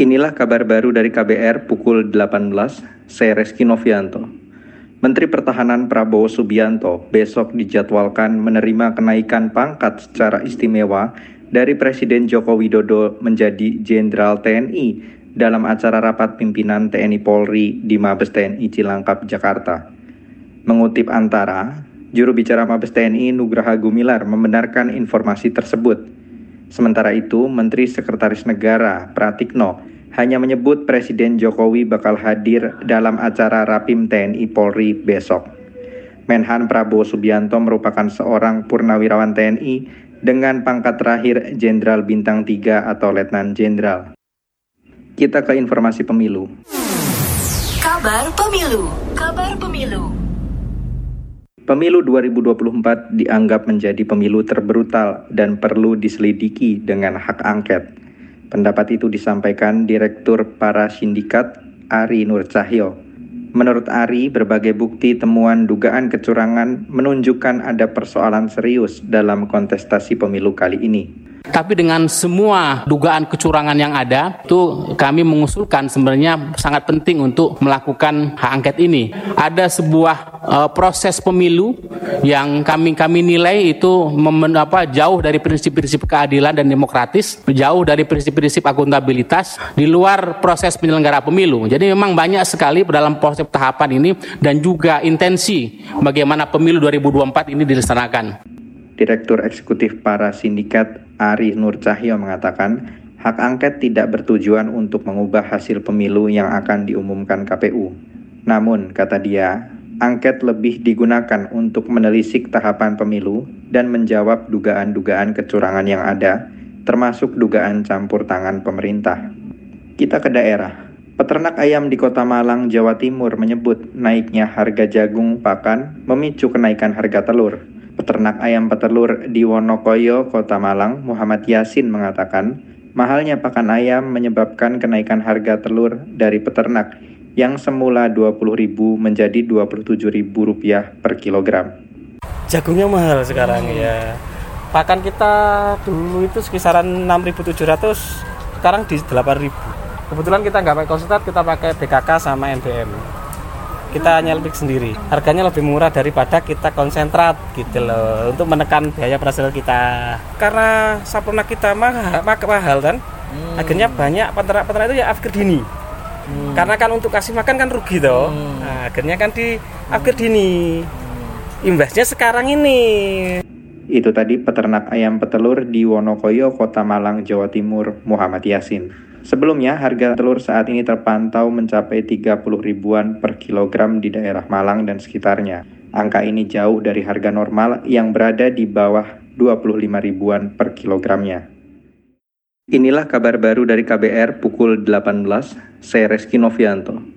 Inilah kabar baru dari KBR pukul 18, saya Reski Novianto. Menteri Pertahanan Prabowo Subianto besok dijadwalkan menerima kenaikan pangkat secara istimewa dari Presiden Joko Widodo menjadi Jenderal TNI dalam acara rapat pimpinan TNI Polri di Mabes TNI Cilangkap, Jakarta. Mengutip Antara, juru bicara Mabes TNI Nugraha Gumilar membenarkan informasi tersebut. Sementara itu, Menteri Sekretaris Negara Pratikno hanya menyebut Presiden Jokowi bakal hadir dalam acara Rapim TNI Polri besok. Menhan Prabowo Subianto merupakan seorang purnawirawan TNI dengan pangkat terakhir Jenderal Bintang 3 atau Letnan Jenderal. Kita ke informasi pemilu. Kabar Pemilu. Kabar Pemilu. Pemilu 2024 dianggap menjadi pemilu terbrutal dan perlu diselidiki dengan hak angket. Pendapat itu disampaikan Direktur Para Sindikat Ari Nur Cahyo. Menurut Ari, berbagai bukti temuan dugaan kecurangan menunjukkan ada persoalan serius dalam kontestasi pemilu kali ini. Tapi dengan semua dugaan kecurangan yang ada, itu kami mengusulkan sebenarnya sangat penting untuk melakukan hak angket ini. Ada sebuah uh, proses pemilu yang kami kami nilai itu memen, apa, jauh dari prinsip-prinsip keadilan dan demokratis, jauh dari prinsip-prinsip akuntabilitas di luar proses penyelenggara pemilu. Jadi memang banyak sekali dalam proses tahapan ini dan juga intensi bagaimana pemilu 2024 ini dilaksanakan. Direktur Eksekutif Para Sindikat Ari Nur Cahyo mengatakan, hak angket tidak bertujuan untuk mengubah hasil pemilu yang akan diumumkan KPU. Namun, kata dia, angket lebih digunakan untuk menelisik tahapan pemilu dan menjawab dugaan-dugaan kecurangan yang ada, termasuk dugaan campur tangan pemerintah. Kita ke daerah. Peternak ayam di Kota Malang, Jawa Timur menyebut naiknya harga jagung pakan memicu kenaikan harga telur. Peternak ayam petelur di Wonokoyo, Kota Malang, Muhammad Yasin mengatakan, mahalnya pakan ayam menyebabkan kenaikan harga telur dari peternak yang semula Rp20.000 menjadi Rp27.000 per kilogram. Jagungnya mahal sekarang ya. Pakan kita dulu itu sekisaran 6.700, sekarang di 8.000. Kebetulan kita nggak pakai konsentrat, kita pakai BKK sama NBM kita nyelpik sendiri harganya lebih murah daripada kita konsentrat gitu loh untuk menekan biaya operasional kita karena saprona kita mahal, mahal kan hmm. akhirnya banyak peternak-peternak itu ya akhir dini hmm. karena kan untuk kasih makan kan rugi toh hmm. nah, akhirnya kan di akhir dini hmm. imbasnya sekarang ini itu tadi peternak ayam petelur di Wonokoyo, Kota Malang, Jawa Timur, Muhammad Yasin. Sebelumnya, harga telur saat ini terpantau mencapai 30 ribuan per kilogram di daerah Malang dan sekitarnya. Angka ini jauh dari harga normal yang berada di bawah 25 ribuan per kilogramnya. Inilah kabar baru dari KBR pukul 18, saya Reski Novianto.